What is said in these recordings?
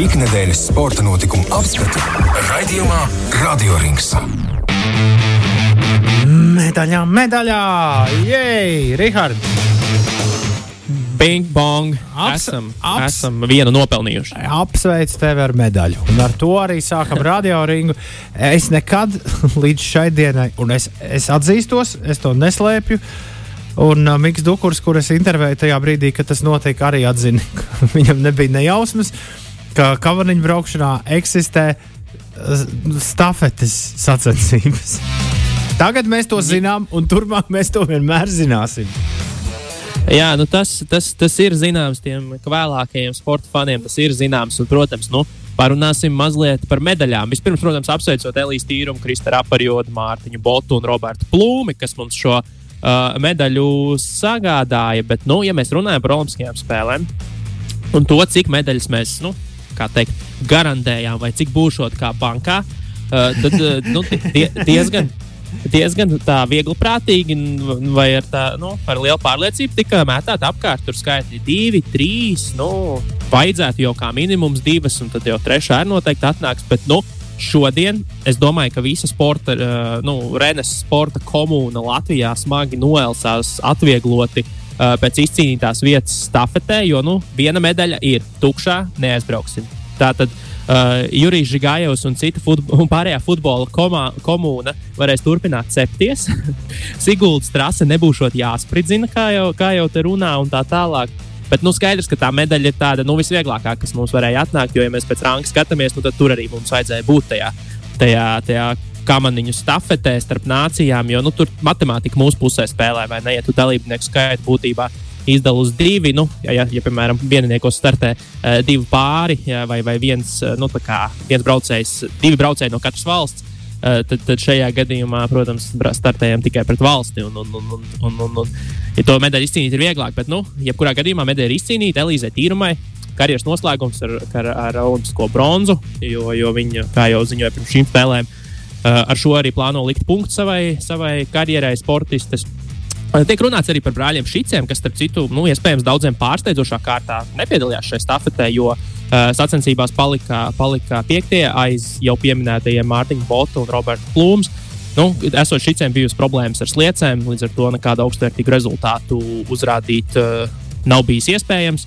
Ikdienas sporta notikumu apskatu raidījumā Radio Rings. Medaļā, medaļā! Jej, Rihard! Bing, bong! Aps- esam, aps- esam vienu nopelnījuši. Apsveicu tevi ar medaļu. Un ar to arī sākam radio ringu. Es nekad līdz šai dienai, un es, es atzīstos, es to neslēpju. Un uh, Mikls Dukurs, kurus intervēju tajā brīdī, kad tas notika, arī atzina, ka viņam nebija nejausmas, ka kavaniņu braukšanā eksistē uh, stafetes sacensības. Tagad mēs to zinām, un turpmāk mēs to vienmēr zināsim. Jā, nu tas, tas, tas ir zināms tiem vēlākajiem sporta faniem. Tas ir zināms, un, protams, nu, parunāsim mazliet par medaļām. Vispirms, protams, apsveicot Elīze Tīrumu, Kristēnu Aparjodu, Mārtiņu Botu un Robertu Plūmi, kas mums šo uh, medaļu sagādāja. Bet, nu, ja mēs runājam par Olimpiskajām spēlēm un to, cik medaļas mēs, nu, teikt, garantējām, vai cik būšot kā bankā, uh, tad uh, nu, die, diezgan diezgan tā viegli prātīgi, vai ar, tā, nu, ar lielu pārliecību tika mētāta apkārt. Tur skaitļi divi, trīs. Nu, vajadzētu jau kā minimums divas, un tad jau trešā ir noteikti atnāks. Bet, nu, šodien es domāju, ka visa sporta, uh, nu, Renes sporta komūna Latvijā smagi noelsās atviegloti. Uh, pēc izcīnītās vietas stafetē, jo nu, viena medaļa ir tukšā, neaizbrauksim. Tātad uh, Jurijs Žigājovs un cita futbo un pārējā futbola komā, komūna varēs turpināt cepties. Siguldas trase nebūšot jāspridzina, kā jau, kā jau te runā, un tā tālāk. Bet nu, skaidrs, ka tā medaļa ir tāda nu, visvieglākā, kas mums varēja atnākt. Jo, ja mēs pēc ranga skatāmies, nu, tad tur arī mums vajadzēja būt tajā, tajā, tajā kamaniņu stafetē starp nācijām. Jo nu, tur matemātika mūsu pusē spēlē, vai ne? Ja tu dalībnieku skaitu būtībā izdala uz divi, nu, ja, ja, ja piemēram, vieniniekos startē uh, divi pāri ja, vai, vai viens, uh, nu, kā viens braucējs, divi braucēji no katras valsts. Uh, tad, tad šajā gadījumā, protams, startējam tikai pret valsti. Un, un, un, un, un, un, ja to medaļu izcīnīt ir vieglāk, bet, nu, jebkurā gadījumā medaļa ir izcīnīta Elīzē Tīrumai. Karjeras noslēgums ar, ar, ar olimpisko bronzu, jo, jo viņa, kā jau ziņoja pirms šīm spēlēm, ar šo arī plāno likt punktu savai, savai karjerai, sportistes. Tiek runāts arī par brāļiem Šiciem, kas, starp citu, nu, iespējams, daudziem pārsteidzošā kārtā nepiedalījās šajā stafetē, jo uh, sacensībās palika, palika piektie aiz jau pieminētajiem Mārtiņa Botu un Roberta Plūms. Nu, esot šiciem bijusi problēmas ar sliecēm, līdz ar to nekādu augstvērtīgu rezultātu uzrādīt uh, nav bijis iespējams.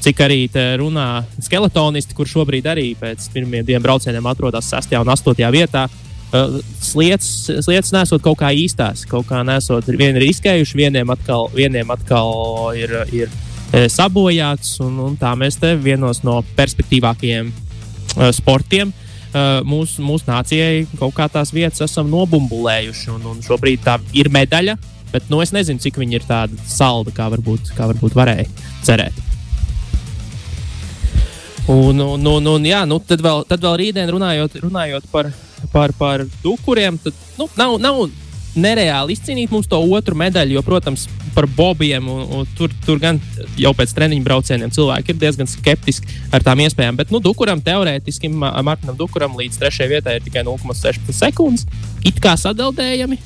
Cik arī runā skeletonisti, kur šobrīd arī pēc pirmiem diviem braucieniem atrodas 6. un 8. vietā. Uh, Sliedas, sliedas nesot kaut kā īstās, kaut kā nesot. Vieni ir izskējuši, vieniem atkal, vieniem atkal ir, ir eh, sabojāts. Un, un tā mēs te vienos no perspektīvākajiem uh, sportiem mūsu, mūsu nācijai kaut kā tās vietas esam nobumbulējuši. Un, un šobrīd tā ir medaļa, bet nu, es nezinu, cik viņa ir tāda salda, kā varbūt, kā varbūt varēja cerēt. Un, un, un, un jā, nu, tad, vēl, tad vēl rītdien runājot, runājot par, par, par dukuriem, tad nu, nav, nav nereāli izcīnīt mums to otru medaļu, jo, protams, par bobiem un, un tur, tur gan jau pēc treniņu braucieniem cilvēki ir diezgan skeptiski ar tām iespējām. Bet, nu, Dukuram teorētiski, Ma- Martinam Dukuram līdz trešajai vietai ir tikai 0,16 sekundes. It kā sadaldējami,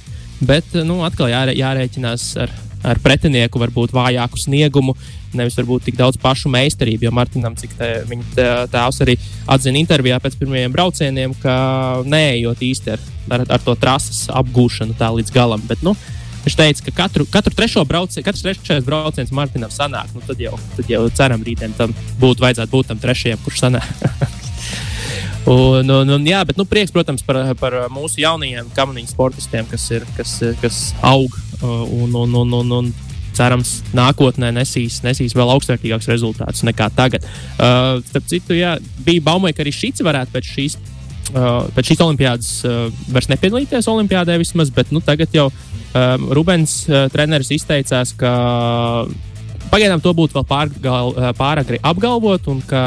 bet, nu, atkal jārē, jārēķinās ar, ar pretinieku varbūt vājāku sniegumu. Nevis varbūt tik daudz pašu meistarību, jo Martinam, cik te, viņa tēvs arī atzina intervijā pēc pirmajiem braucieniem, ka neejot īsti ar, ar, ar to trases apgūšanu tā līdz galam. Bet, nu, viņš teica, ka katru, katru trešo braucienu, katrs trešais brauciens Martinam sanāk. Nu, tad, jau, tad jau ceram, rītdien tam būtu vajadzētu būt tam trešajam, kurš sanāk. Un, un, un, jā, bet nu, prieks, protams, par, par mūsu jaunajiem kamaniņu sportistiem, kas, ir, kas, kas aug uh, un, un, un, un, un cerams, nākotnē nesīs, nesīs vēl augstvērtīgākus rezultātus nekā tagad. Uh, starp citu, jā, bija baumai, ka arī šis varētu pēc šīs. Uh, pēc šīs olimpiādas uh, vairs nepiedalīties Olimpijādē vismaz, bet nu, tagad jau um, Rubens uh, treneris izteicās, ka pagaidām to būtu vēl pārgal, uh, pāragri apgalvot, un ka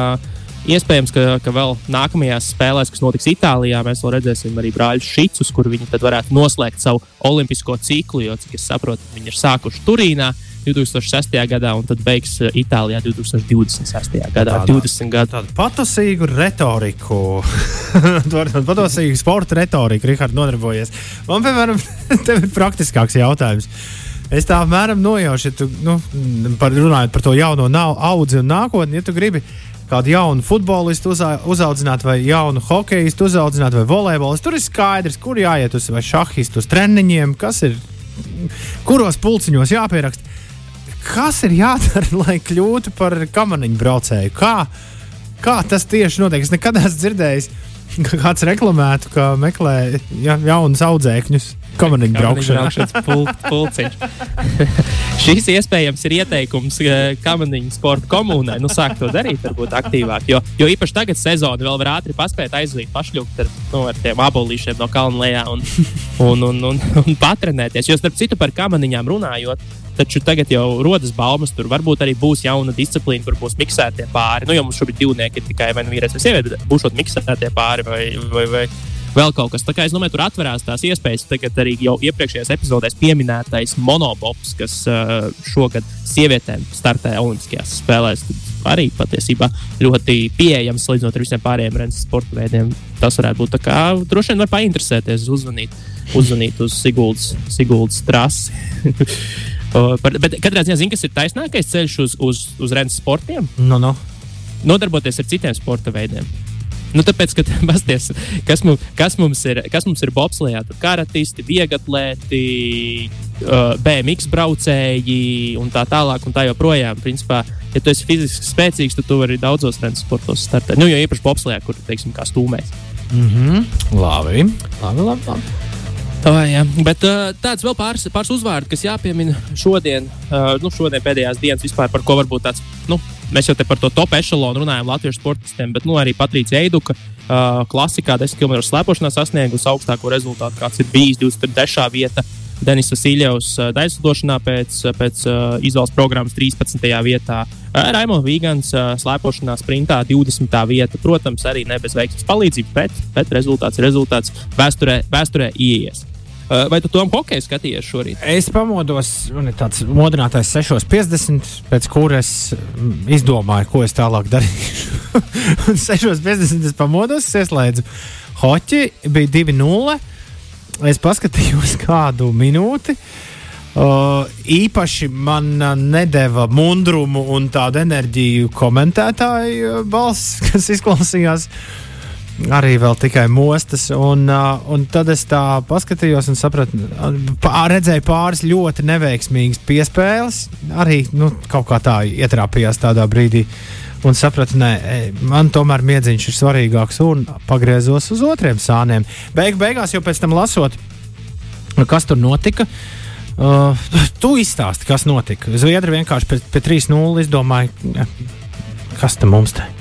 iespējams, ka, ka vēl nākamajās spēlēs, kas notiks Itālijā, mēs redzēsim arī brāļus Šicus, kur viņi varētu noslēgt savu olimpisko ciklu, jo, cik es saprotu, viņi ir sākuši Turīnā. 2006. gadā, un tad beigs uh, Itālijā 2026. gadā. Tādā- 20 gadu. Tādu patusīgu retoriku, tādu patusīgu sporta retoriku, Rihards, nodarbojies. Man, piemēram, tev ir praktiskāks jautājums. Es tā apmēram nojaušu, ja tu nu, par, runājot par to jauno audzi un nākotni. Ja tu gribi kādu jaunu futbolistu uzaudzināt, vai jaunu hokeistu uzaudzināt, vai volejbolistu. Tur ir skaidrs, kur jāiet uz vai šahistu, uz treniņiem, kas ir, kuros pulciņos jāpieraksta. Kas ir jādara, lai kļūtu par kamaniņu braucēju? Kā, kā tas tieši notiek? Es nekad neesmu dzirdējis, ka kāds reklamētu, ka meklē ja, jaunus audzēkņus Kamaniņu braukšanas pul, pulciņš. Šis iespējams ir ieteikums eh, kamaniņu sporta komunai. Nu, sāk to darīt, varbūt aktīvāk. Jo, jo īpaši tagad sezona vēl var ātri paspēt aizvīt pašļūkt ar, nu, ar tiem abolīšiem no kalna lejā un, un, un, un, un patrenēties. Jo starp citu par kamaniņām runājot, taču tagad jau rodas baumas, tur varbūt arī būs jauna disciplīna, kur būs miksētie pāri. Nu, jo mums šobrīd divnieki ir tikai vai nu vīrietis vai sieviete, būšot miksētie pāri vai, vai, vai, vēl kaut kas. Tā kā es domāju, tur atverās tās iespējas. Tagad arī jau iepriekšējās epizodēs pieminētais monobops, kas uh, šogad sievietēm startē Olimpiskajās spēlēs. Arī patiesībā ļoti pieejams salīdzinot ar visiem pārējiem rennes sporta veidiem. Tas varētu būt tā kā droši vien var painteresēties, uzzvanīt, uzzvanīt uz Siguldas, Siguldas trasi. Bet katrā ziņā zinu, kas ir taisnākais ceļš uz, uz, uz rennes sportiem. No, no. Nodarboties ar citiem sporta veidiem. Nu, tāpēc, ka basties, kas, mums, kas, mums ir, kas mums ir bobslijā, tur karatisti, vieglatlēti, uh, BMX braucēji un tā tālāk. Un tā joprojām, principā, ja tu esi fiziski spēcīgs, tad tu vari daudzos rennes sportos startēt. Nu, jo īpaši bobslijā, kur teiksim, kā stūmēs. Mm -hmm. Labi, labi, labi. labi. Tā, jā. Bet uh, tāds vēl pāris, pāris uzvārds, kas jāpiemina šodien, uh, nu, šodien pēdējās dienas vispār, par ko varbūt tāds, nu, mēs jau te par to top ešalonu runājam latviešu sportistiem, bet nu, arī Patricija Eiduka uh, klasikā 10 km slēpošanā sasniegusi augstāko rezultātu, kāds ir bijis 23. vieta. Denisa Siljovs uh, daļslidošanā pēc, pēc uh, izvēles programmas 13. vietā. Uh, Raimons Vīgans uh, slēpošanā sprintā 20. vieta. Protams, arī ne bez veiksmes palīdzības, bet, bet rezultāts ir rezultāts vēsturē, vēsturē ieies. Uh, vai tu tom hokeju skatījies šorīt? Es pamodos, man ir tāds modinātais 6.50, pēc kuras izdomāju, ko es tālāk darīšu. 6.50 es pamodos, es ieslēdzu hoķi, bija 2-0. Es paskatījos kādu minūti. Uh, īpaši man uh, nedēva mundrumu un tādu enerģiju komentētāju balss, kas izklausījās uh, arī vēl tikai mostas. Un, uh, un tad es tā paskatījos un sapratu, pār, redzēju pāris ļoti neveiksmīgas piespēles. Arī nu, kaut kā tā ietrāpījās tādā brīdī. Un sapratu, nē, man tomēr miedziņš ir svarīgāks, un pagriezos uz otriem sāniem. Beig, beigās jau pēc tam lasot, kas tur notika. Uh, tu izstāsti, kas notika. Zviedri vienkārši pēc, pēc 3-0 izdomāja, kas tam mums te ir.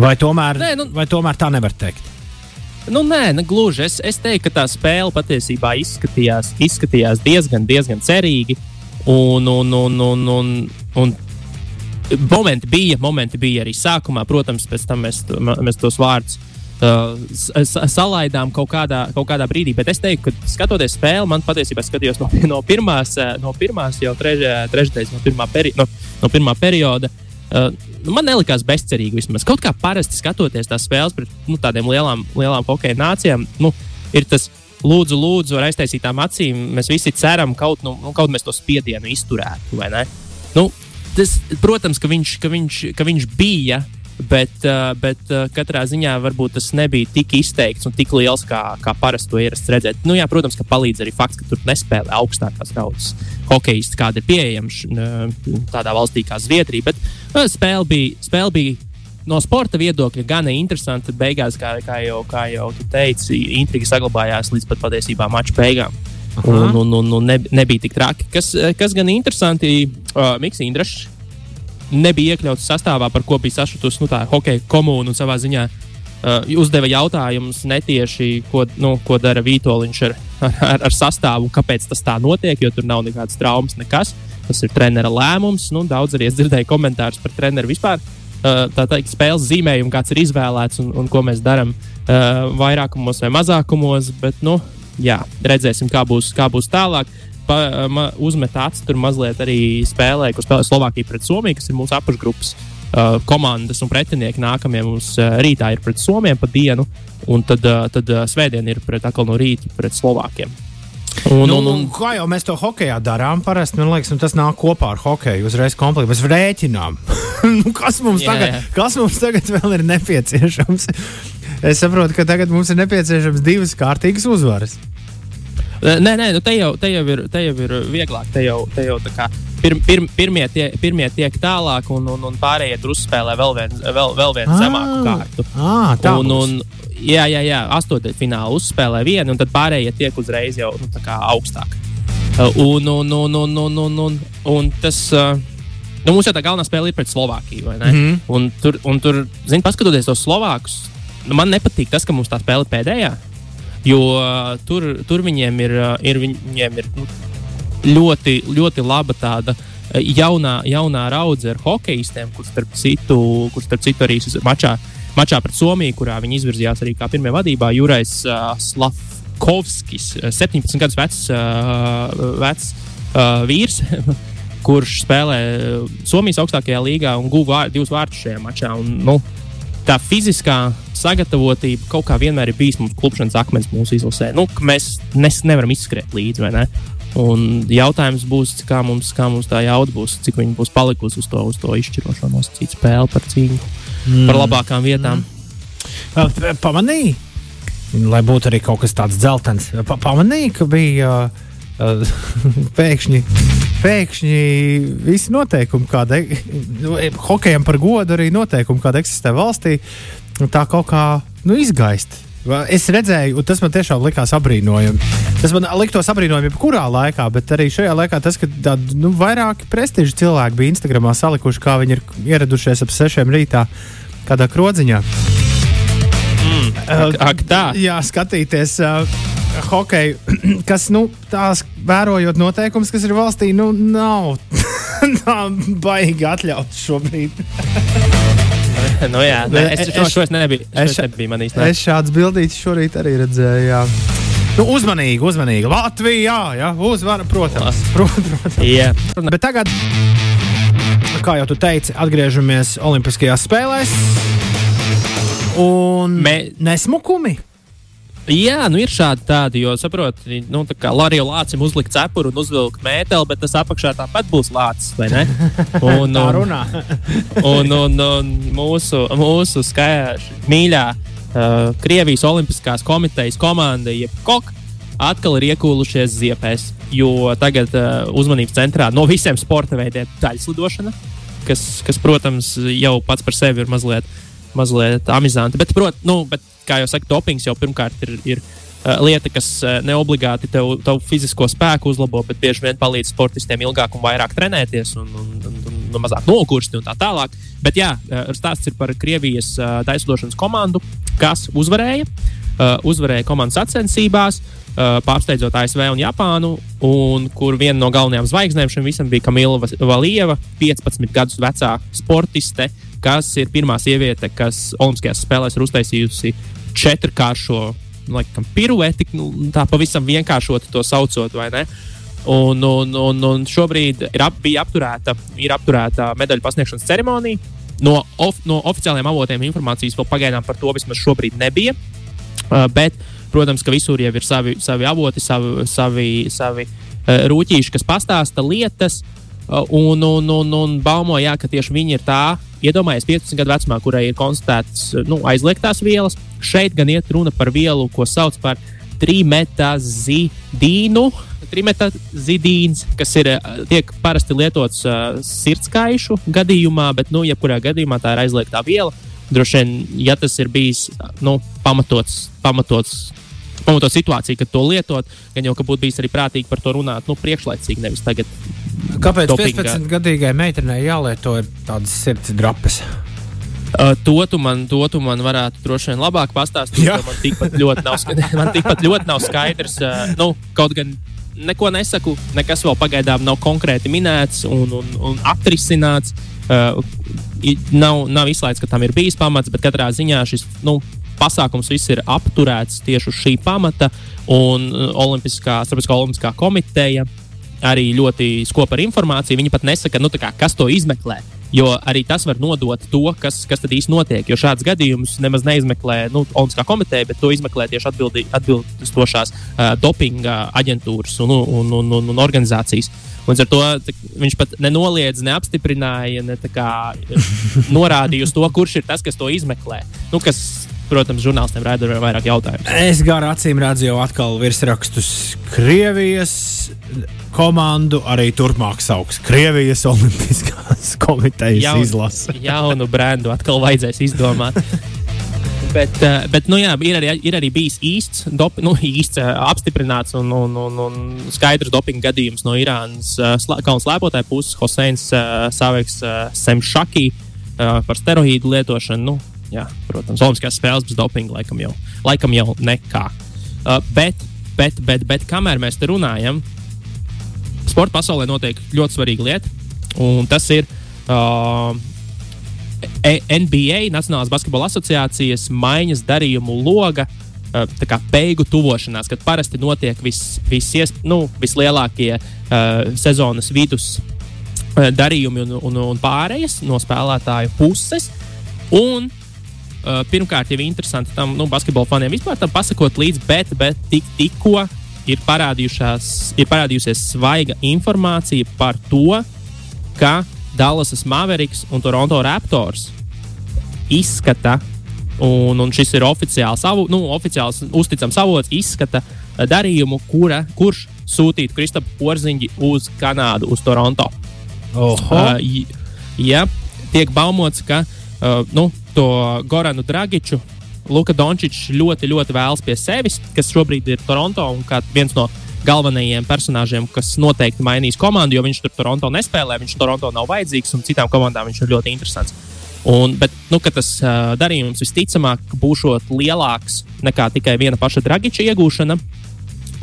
Vai tomēr, nē, nu, vai tomēr tā nevar teikt? Nu, nē, ne, gluži. Es, es teiktu, ka tā spēle patiesībā izskatījās, izskatījās diezgan, diezgan cerīgi. Un, un, un, un, un, un momenti bija, momenti bija arī sākumā. Protams, pēc tam mēs, mēs tos vārdus uh, salaidām kaut kādā, kaut kādā brīdī. Bet es teiktu, ka skatoties spēli, man patiesībā skatījos no, no, pirmās, no pirmās jau trešdaļas, no, pirmā peri, no, no pirmā perioda. Uh, nu, man nelikās bezcerīgi vismaz. Kaut kā parasti skatoties tās spēles pret nu, tādiem lielām, lielām hokeja nācijām, nu, ir tas lūdzu, lūdzu, ar aiztaisītām acīm. Mēs visi ceram, kaut, nu, nu, kaut mēs to spiedienu izturētu. Nu, tas, protams, ka viņš, ka viņš, ka viņš bija Bet, uh, bet uh, katrā ziņā varbūt tas nebija tik izteikts un tik liels, kā, kā parasti to ierasts redzēt. Nu, jā, protams, ka palīdz arī fakts, ka tur nespēlē augstākās kaudzes hokeisti, kāda ir pieejama tādā valstī kā Zviedrija. Bet uh, spēle bija, spēle bija no sporta viedokļa gan interesanti. Beigās, kā, kā, jau, kā jau tu teici, intriga saglabājās līdz pat patiesībā mača beigām. Aha. Un, un, un, un ne, nebija tik traki. Kas, kas gan interesanti, uh, Mikls Indrašs nebija iekļauts sastāvā, par ko bija sašutusi nu, tā hokeja komūna un savā ziņā uh, uzdeva jautājumus netieši, ko, nu, ko dara Vitoļņš ar, ar, ar sastāvu kāpēc tas tā notiek, jo tur nav nekādas traumas, nekas. Tas ir trenera lēmums. Nu, daudz arī dzirdēju komentārus par treneru vispār. Uh, tā teikt, spēles zīmējumu, kāds ir izvēlēts un, un ko mēs darām uh, vairākumos vai mazākumos. Bet, nu, jā, redzēsim, kā būs, kā būs tālāk pa, ma, uzmet acis tur mazliet arī spēlē, kur spēlē Slovākija pret Somiju, kas ir mūsu apakšgrupas uh, komandas un pretinieki. Nākamie mums uh, rītā ir pret Somiju pa dienu, un tad, uh, tad uh, svētdien ir pret atkal no rīta pret Slovākiem. Un, Nu, un, un, kā jau mēs to hokeja darām, parasti man liekas, nu, tas nāk kopā ar hokeju. Uzreiz komplektā mēs rēķinām, nu, kas, mums Jā, tagad, jā. kas mums tagad vēl ir nepieciešams. Es saprotu, ka tagad mums ir nepieciešams divas kārtīgas uzvaras. Nē, nē, nu te jau, te jau, ir, te jau ir vieglāk. Te jau, te jau kā pir, pir, pirmie, tie, pirmie tiek tālāk, un, un, un pārējie tur uzspēlē vēl vienu, vēl, vēl vienu zemāku kārtu. Ah, tā Un, un, jā, jā, jā astotajfinālā uzspēlē vienu, un tad pārējie tiek uzreiz jau nu, augstāk. Uh, Un, un, un, un, un, un, un, un tas. uh, Nu, mums jau tā galvenā spēle ir pret Slovākiju. Mm Un tur, un tur zin, paskatoties tos Slovākus, nu, man nepatīk tas, ka mums tā spēle pēdējā. Jo uh, tur, tur viņiem ir, uh, ir, viņiem ir nu, ļoti, ļoti laba tāda uh, jaunā, jaunā raudze ar hokeistiem, kurš starp citu, kurš starp citu arī mačā, mačā pret Somiju, kurā viņi izvirzījās arī kā pirmie vadībā, Jurais uh, Slavkovskis, uh, 17 gadus vecs, uh, vecs uh, vīrs. Kurš spēlē uh, Somijas augstākajā līgā un guva divus vārdus šajā mačā. Un, nu, tā fiziskā sagatavotība kaut kā vienmēr ir bijis mums klupšanas akmens mūsu izlasē. Nu, mēs nes, nevaram izskriet līdzi, vai ne? Un jautājums būs, kā mums, kā mums tā jauda būs, cik viņi būs palikusi uz to, uz to izšķirošo nosacītu spēli par cīņu, mm. par labākām vietām. Uh, p- Pamanīji, lai būtu arī kaut kas tāds dzeltens. Pa pamanīji, ka bija uh, pēkšņi. Pēkšņi visi noteikumi, kāda nu, hokejam par godu, arī noteikumi, kāda eksistē valstī, nu, tā kaut kā nu, izgaist. Es redzēju, un tas man tiešām likās apbrīnojami. Tas man liktos apbrīnojami jebkurā laikā, bet arī šajā laikā tas, ka tādi nu, vairāki prestiži cilvēki bija Instagramā salikuši, kā viņi ir ieradušies ap sešiem rītā kādā krodziņā. Ak, ak, tā. Jā, skatīties uh, hokeju, kas, nu, tās vērojot noteikumus, kas ir valstī, nu, nav tā baigi atļauts šobrīd. nu, jā, ne, es, Es- es, es, es nebiju, es- es nebiju man īsti. Es šādas bildītas šorīt arī redzēju. Jā. Nu, uzmanīgi, uzmanīgi. Latvijā, jā, uzvara, protams. Pro, protams. Jā, Bet tagad, kā jau tu teici, atgriežamies Olimpiskajās spēlēs. Un Mē- nesmukumi. Jā, nu ir šādi tādi, jo saproti, nu, tā kā Lorija Lācis uzlikt cepuru un uzvilkt mēteli, bet tas apakšā tāpat būs lācis, vai ne? Un, Tā un, runā. un, un, un mūsu, mūsu skaļā, mīļā uh, Krievijas Olimpiskās komitejas komanda, jeb KOK, atkal ir iekūlušies ziepēs, jo tagad uh, uzmanības centrā no visiem sporta veidiem ir taļslidošana, kas, kas, protams, jau pats par sevi ir mazliet, mazliet amizanti. Bet, prot, nu, bet, kā jau saka, dopings jau pirmkārt ir. ir uh, Lieta, kas uh, neobligāti tev, tavu fizisko spēku uzlabo, bet bieži vien palīdz sportistiem ilgāk un vairāk trenēties, un, un, un, un, un mazāk nogursti un tā tālāk. Bet jā, uh, stāsts ir par Krievijas uh, taisnošanas komandu, kas uzvarēja. Uh, uzvarēja komandas sacensībās, uh, pārsteidzot ASV un Japānu, un kur viena no galvenajām zvaigznēm šim visam bija Kamila Valieva, 15 gadus vecā sportiste, kas ir pirmā sieviete, kas Olimpiskajās spēlēs ir uztaisījusi četrkāršo nu, laikam, pirueti, nu, tā pavisam vienkāršot to saucot? Un, un, un, un šobrīd ir ap, apturēta, ir apturēta medaļu pasniegšanas ceremonija. No, of, no oficiālajiem avotiem informācijas vēl pagaidām par to vismaz šobrīd nebija. Uh, bet, protams, ka visur jau ir savi, savi avoti, savi, savi, savi uh, rūtīši, kas pastāsta lietas. Uh, un, un, un, un baumo, jā, ka tieši viņi ir tā, iedomājieties, 15 gadu vecumā, kurai ir konstatētas uh, nu, aizliegtās vielas. Šeit gan iet runa par vielu, ko sauc par trimetazidīnu. Trimetazidīns, kas ir, uh, tiek parasti lietots uh, sirdskaišu gadījumā, bet, nu, jebkurā gadījumā tā ir aizliegtā viela. Droši vien, ja tas ir bijis nu, pamatots, pamatots, pamatots situācija, kad to lietot, gan jau ka būtu bijis arī prātīgi par to runāt nu, priekšlaicīgi, nevis tagad. Kāpēc Dopingā. 15-gadīgai meitenei jālieto ir tādas sirds drapes? Uh, to, tu man, to tu man varētu droši vien labāk pastāstīt. Man tikpat ļoti nav, man tikpat ļoti nav skaidrs. Uh, nu, kaut gan neko nesaku, nekas vēl pagaidām nav konkrēti minēts un, un, un atrisināts. Uh, nav, nav izslēgts, ka tam ir bijis pamats, bet katrā ziņā šis nu, pasākums viss ir apturēts tieši uz šī pamata. Un uh, Olimpiskā, Starptautiskā Olimpiskā komiteja arī ļoti skopa ar informāciju. Viņi pat nesaka, nu, tā kā, kas to izmeklē. Jo arī tas var nodot to, kas, kas tad īsti notiek. Jo šāds gadījums nemaz neizmeklē nu, Olimpiskā komiteja, bet to izmeklē tieši atbilstošās uh, dopinga aģentūras un, un, un, un, un organizācijas. Līdz ar to viņš pat nenoliedz, neapstiprināja, ne kā, norādīja uz to, kurš ir tas, kas to izmeklē. Nu, kas, protams, žurnālistiem rada vairāk jautājumu. Es garu acīm redzu jau atkal virsrakstus Krievijas komandu arī turpmāk sauks Krievijas Olimpiskās komitejas Jaun, izlase. jaunu brendu atkal vajadzēs izdomāt. bet, uh, bet nu, jā, ir, arī, ir arī bijis īsts, dop, nu, īsts uh, apstiprināts un, un, un, un skaidrs dopinga gadījums no Irānas slā, kaunas slēpotāja puses. Hoseins Saveks Semšaki uh, par steroīdu lietošanu. Nu, jā, protams, Olimpiskās spēles bez dopinga laikam jau, laikam jau nekā. Uh, bet, bet, bet, bet kamēr mēs te runājam, sporta pasaulē notiek ļoti svarīga lieta, un tas ir uh, e, NBA, Nacionālās basketbola asociācijas maiņas darījumu loga. Uh, beigu tuvošanās, kad parasti notiek vis, vis, nu, vislielākie uh, sezonas vidus uh, darījumi un, un, un pārējas no spēlētāju puses. Un Uh, pirmkārt, jau interesanti tam nu, basketbola faniem vispār tam pasakot līdzi, bet, bet tik, tikko ir, ir parādījusies svaiga informācija par to, ka Dallasas Mavericks un Toronto Raptors izskata, un, un šis ir oficiāls, avu, nu, oficiāls uzticams avots, izskata darījumu, kura, kurš sūtītu Kristapu Porziņģi uz Kanādu, uz Toronto. Uh, ja tiek baumots, ka uh, nu, to Goranu Dragiču. Luka Dončičs ļoti, ļoti vēlas pie sevis, kas šobrīd ir Toronto un viens no galvenajiem personāžiem, kas noteikti mainīs komandu, jo viņš tur Toronto nespēlē, viņš Toronto nav vajadzīgs un citām komandām viņš ir ļoti interesants. Un, bet nu, tas uh, darījums visticamāk būs lielāks nekā tikai viena paša Dragiča iegūšana,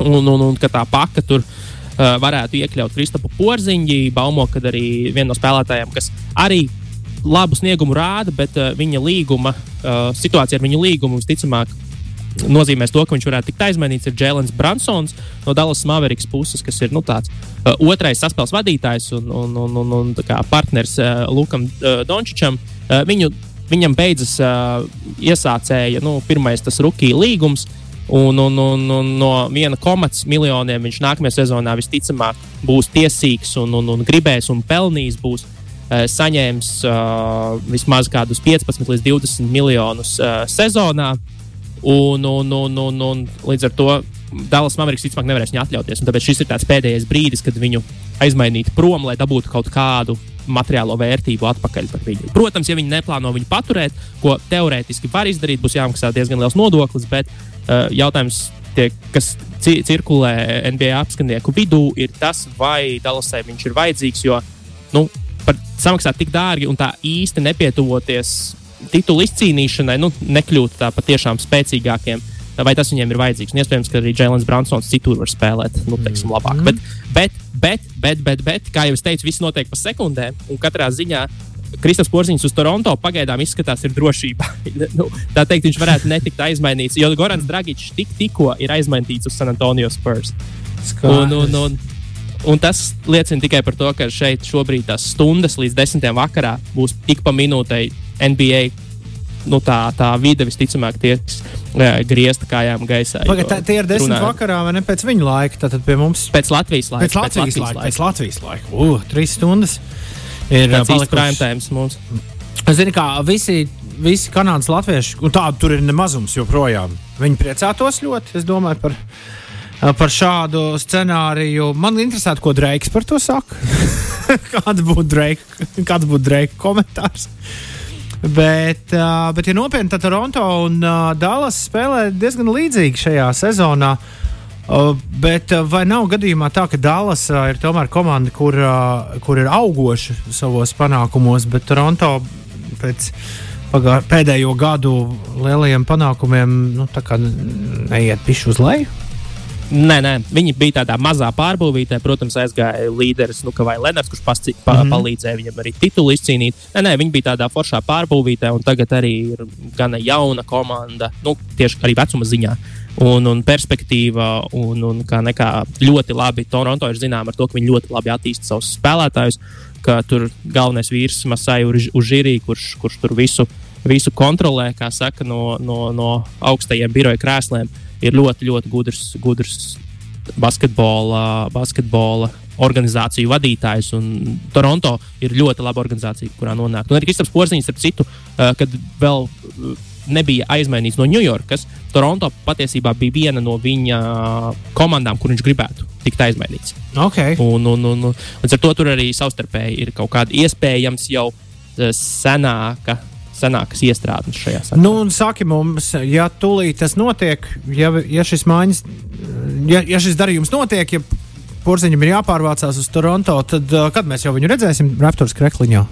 un, un, un ka tā paka tur uh, varētu iekļaut Kristapu Porziņģi, baumo, ka arī viena no spēlētājiem, kas arī labu sniegumu rāda, bet uh, viņa līguma, uh, situācija ar viņu līgumu visticamāk nozīmēs to, ka viņš varētu tikt aizmainīts. Ir Jēlens Bransons no Dallas Mavericks puses, kas ir nu, tāds uh, otrais saspēles vadītājs un, un, un, un, un partneris uh, Lukam uh, Dončičam. Uh, viņu, viņam beidzas uh, iesācēja nu, pirmais tas rookie līgums. Un, un, un, un no viena komats miljoniem viņš nākamajā sezonā visticamāk būs tiesīgs un, un, un gribēs un pelnījis. Būs. Eh, saņēmis uh, vismaz kādus 15 līdz 20 miljonus uh, sezonā. Un, un, un, un, un līdz ar to Dallas Mavericks visticamāk nevarēs viņu atļauties. Tāpēc šis ir tāds pēdējais brīdis, kad viņu aizmainīt prom, lai dabūtu kaut kādu materiālo vērtību atpakaļ par viņu. Protams, ja viņi neplāno viņu paturēt, ko teorētiski var izdarīt, būs jāmaksā diezgan liels nodoklis, bet uh, jautājums, tie, kas cirkulē NBA apskanieku vidū, ir tas, vai Dallasai viņš ir vajadzīgs. Jo nu, par samaksāt tik dārgi un tā īsti nepietuvoties titulu izcīnīšanai, nu, nekļūt tā patiešām spēcīgākiem. Vai tas viņiem ir vajadzīgs? Un iespējams, ka arī Jēlins Bransons citur var spēlēt, nu, teiksim, labāk. Mm. Bet, bet, bet, bet, bet, bet, kā jau es teicu, viss notiek pa sekundēm. Un katrā ziņā Kristofers Porziņš uz Toronto pagaidām izskatās ir drošībā. nu, tā teikt, viņš varētu netikt aizmainīts, jo Gorans Dragičs tik, tikko ir aizmainīts uz San Antonio Spurs. Un, un, un, Un tas liecina tikai par to, ka šeit šobrīd tās stundas līdz desmitiem vakarā būs tik pa minūtei NBA. Nu, tā, tā vide visticamāk tiks griezta kājām gaisā. Pagad, tā, tie ir desmit runājot. vakarā, vai ne pēc viņa laika? Tad pie mums pēc Latvijas laika. Pēc Latvijas, pēc Latvijas laika. laika. Pēc Latvijas laika. Uh, trīs stundas ir palikušas prime time mums. Zini, kā visi, visi kanādas latvieši, un tādu tur ir nemazums joprojām. Viņi priecātos ļoti, es domāju, par par šādu scenāriju. Man interesē, ko Dreiks par to saka. kāds būtu Dreika, kāds būtu Dreika komentārs? Bet, uh, bet, ja nopietni, tad Toronto un uh, Dallas spēlē diezgan līdzīgi šajā sezonā. Uh, bet uh, vai nav gadījumā tā, ka Dallas uh, ir tomēr komanda, kur, uh, kur ir augoša savos panākumos, bet Toronto pēc pagā, pēdējo gadu lielajiem panākumiem nu, neiet pišu uz leju? Nē, nē, viņi bija tādā mazā pārbūvītē. Protams, aizgāja līderis, nu, vai Lenards, kurš pasci, pa, mm -hmm. palīdzēja viņam arī titulu izcīnīt. Nē, nē, viņi bija tādā foršā pārbūvītē, un tagad arī ir gana jauna komanda, nu, tieši arī vecuma ziņā. Un, un perspektīva, un, un kā nekā ļoti labi. Toronto ir zināma ar to, ka viņi ļoti labi attīstīja savus spēlētājus. ka tur galvenais vīrs Masai Užīrī, kurš, kurš tur visu, visu kontrolē, kā saka, no, no, no augstajiem biroja krēsliem, ir ļoti, ļoti gudrs, gudrs basketbola, basketbola organizāciju vadītājs. Toronto ir ļoti laba organizācija, kurā nonākt. Un arī Kristaps Porziņš, starp citu, uh, kad vēl nebija aizmainīts no Ņujorkas, Toronto patiesībā bija viena no viņa komandām, kur viņš gribētu tikt aizmainīts. Okay. Un, un, un, un, un ar to tur arī savstarpēji ir kaut kāda iespējams jau senāka senākas iestrādes šajā sakarā. Nu, saki mums, ja tūlīt tas notiek, ja, ja šis maiņas, ja, ja šis darījums notiek, ja Porziņam ir jāpārvācās uz Toronto, tad uh, kad mēs jau viņu redzēsim Raptors krekliņā?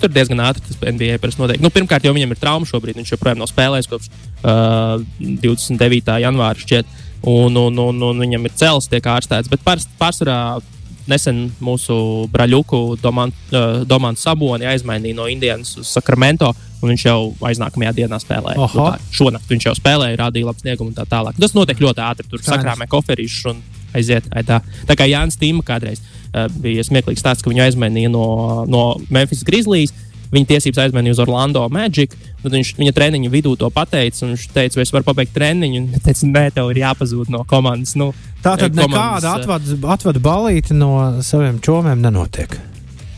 Tur diezgan ātri tas NBA parasti notiek. Nu, pirmkārt, jau viņam ir trauma šobrīd. Viņš joprojām nav spēlējis kopš uh, 29. janvāra šķiet. Un, un, un, un viņam ir cels, tiek ārstēts. Bet pārsvarā nesen mūsu braļuku Domānu uh, Saboni aizmainīja no Indijas uz Sakramento. Viņš jau aiznākamajā dienā spēlēja. Nu, tā, šonakt viņš jau spēlēja, rādīja labu sniegumu un tā tālāk. Tas notiek ļoti ātri. Tur sakrāmē koferīšus un aiziet. Tā. tā kā Jānis Tīma kādreiz uh, bija smieklīgs stāsts, ka viņu aizmainīja no, no Memphis Grizzlies. Viņa tiesības aizmainīja uz Orlando Magic. Tad viņš viņa treniņa vidū to pateica. Viņš teica, vai es varu pabeigt treniņu. Viņš teica, nē, tev ir jāpazūd no komandas. Nu, tā tad nekāda atvada, atvada balīti no saviem čomiem nenotiek.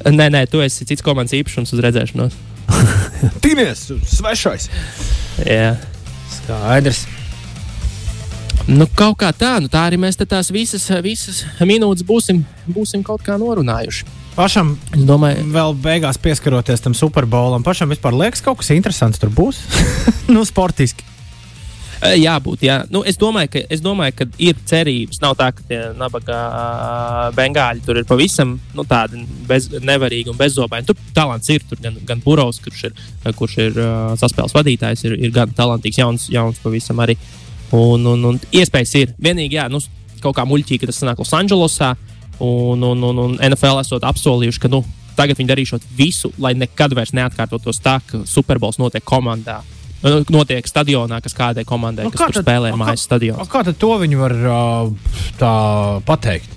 Nē, nē, tu esi cits komandas īpašums uz redzēšanos. Tīmies, svešais! Jā, skaidrs. Nu, kaut kā tā, nu, tā arī mēs tās visas, visas minūtes būsim, būsim kaut kā norunājuši. Pašam, es domāju, vēl beigās pieskaroties tam superbolam, pašam vispār liekas, kaut kas interesants tur būs. nu, sportiski. Jābūt, jā. Nu, es, domāju, ka, es domāju, ka ir cerības. Nav tā, ka tie nabaga bengāļi tur ir pavisam nu, tādi bez, nevarīgi un bezzobaini. Tur talants ir. Tur gan, gan Burovs, kurš ir, kurš ir uh, saspēles vadītājs, ir, ir gan talantīgs, jauns, jauns pavisam arī. Uh, Un, un, un iespējas ir. Vienīgi, jā, nu, kaut kā muļķīgi, tas nāk Losandželosā. Un, un, un, un NFL esot apsolījuši, ka nu, tagad viņi darīšot visu, lai nekad vairs neatkārtotos tā, ka Superbols notiek komandā. Nu, notiek stadionā, kas kādai komandai, nu, kas tad, spēlē mājas stadionā. Kā tad to viņi var tā pateikt?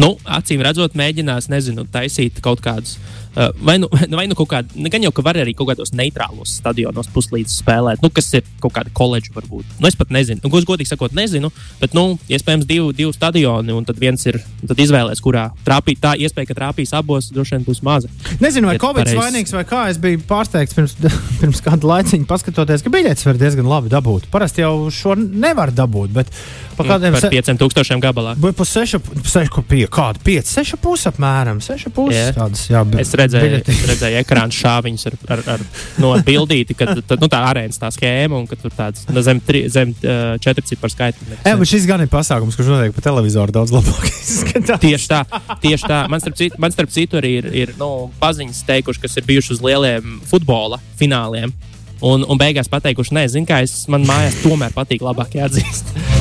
Nu, acīm redzot, mēģinās, nezinu, taisīt kaut kādus Uh, vai nu, vai nu kaut kādā, nu, gan jau ka var arī kaut kādos neitrālos stadionos puslīdz spēlēt, nu, kas ir kaut kāda koledža varbūt. Nu, es pat nezinu, nu, godīgi sakot, nezinu, bet, nu, iespējams, divi, divi stadioni, un tad viens ir, tad izvēlēs, kurā trāpīt. Tā iespēja, ka trāpīs abos, droši vien būs maza. Nezinu, vai Covid ir vainīgs vai kā. Es biju pārsteigts pirms, pirms kāda laiciņa, paskatoties, ka biļetes var diezgan labi dabūt. Parasti jau šo nevar dabūt, bet pa kādiem se... 5000 gabalā. Vai pa 6,5, kāda 5, 6,5 apmēram, 6,5 yeah. tādas, jā. Bet redzēju, redzēju ekrāna šāviņus ar, ar, ar no bildīti, kad tad, nu, tā arēnas tā schēma un ka tur tāds nu, zem, tri, zem uh, četri ciparu skaitļi. Jā, bet šis gan ir pasākums, kurš notiek pa televizoru daudz labāk. tieši tā, tieši tā. Man starp citu, man starp citu arī ir, ir nu, paziņas teikuši, kas ir bijuši uz lieliem futbola fināliem. Un, un beigās pateikuši, nē, zinu, kā es man mājās tomēr patīk labāk jāatzīst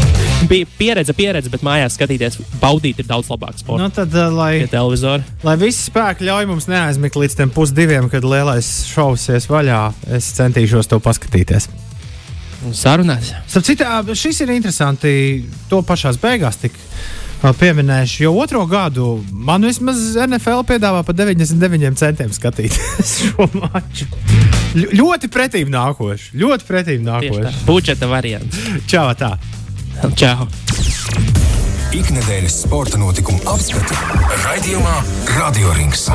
bija pieredze, pieredze, bet mājās skatīties, baudīt ir daudz labāk. Sports. Nu, tad, uh, lai, lai visi spēki ļauj mums neaizmigt līdz tam pusdiviem, kad lielais šovs ies vaļā, es centīšos to paskatīties. Sarunās. Citu, šis ir interesanti. To pašā beigās tik pieminēšu, jo otro gadu man vismaz NFL piedāvā par 99 centiem skatīties šo maču. Ļ ļoti pretīm nākoši. Ļoti pretīm nākoši. Budžeta variants. Čau, tā. Čau! Ikdienas sporta notikumu apskatu raidījumā Radio Rings.